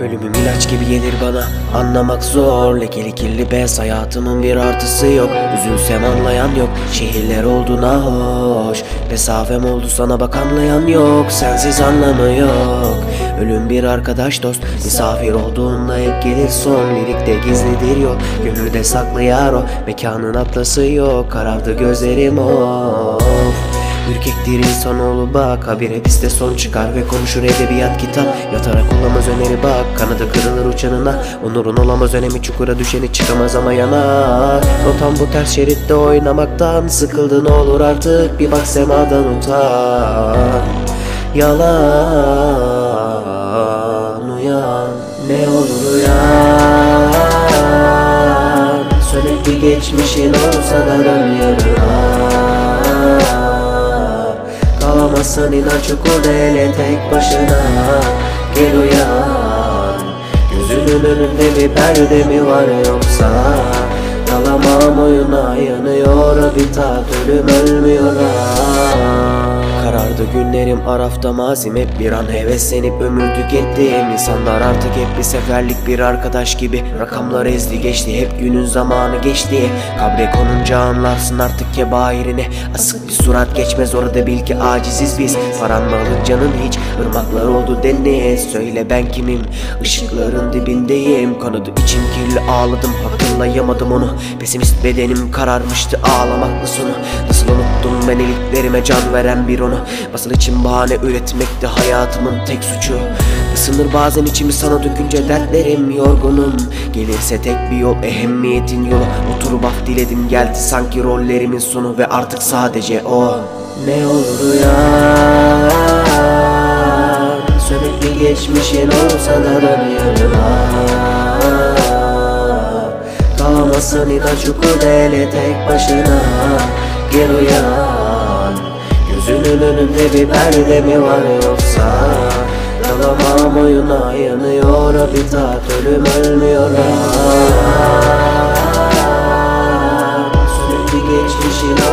Ölümüm ilaç gibi gelir bana. Anlamak zor. Lekeli kirli bez. Hayatımın bir artısı yok. Üzülsem anlayan yok. Şehirler oldu hoş Mesafem oldu sana bak anlayan yok. Sensiz anlamı yok. Ölüm bir arkadaş dost. Misafir olduğunda hep gelir son. Lirikte gizlidir yol. Gönülde saklı yar o. Mekanın atlası yok. Karardı gözlerim of Ürkektir insanoğlu bak Habire piste son çıkar ve konuşur edebiyat kitap. Yatarak olamaz öneri bak Kanadı kırılır uçanına. Onurun olamaz önemi çukura düşeni çıkamaz ama yanar. Rotam bu ters şeritte oynamaktan Sıkıldın olur artık bir bak semadan utan. Yalan uyan Ne olur uyan. Bir geçmişin olsa da dön yarına Kalamazsın inan çukurda ele tek başına Gel uyan. Gözünün önünde bir perde mi var yoksa? Kalamam oyuna yanıyor bir tat ölüm ölmüyor. ha Karardı günlerim arafta mazim hep bir an heveslenip ömür tükettim İnsanlar artık hep bir seferlik bir arkadaş gibi. Rakamlar ezdi geçti hep günün zamanı geçti. Kabre konunca anlarsın artık kebairini Asık bir surat geçmez orada bil ki aciziz biz. Paran mı canın hiç ırmaklar oldu deniz Söyle ben kimim? Işıkların dibindeyim. Kanadı içim kirli ağladım hatırlayamadım onu. Pesimist bedenim kararmıştı ağlamakla sonu? Nasıl unuttum ben iliklerime can veren bir onu. Basıl için bahane üretmekti hayatımın tek suçu. Isınır bazen içimi sana dökünce dertlerim yorgunum. Gelirse tek bir yol ehemmiyetin yolu. Oturup af diledim geldi sanki rollerimin sonu. Ve artık sadece o. Ne olur uyan Sönük geçmişin olsa da dön yanıma Kalamazsın inan çukurda ele tek başına Gel uyan Gözünün önünde bir perde mi var yoksa? Kalamam oyuna yanıyor bir tat ölüm ölmüyor. Ha Sürekli geçmişin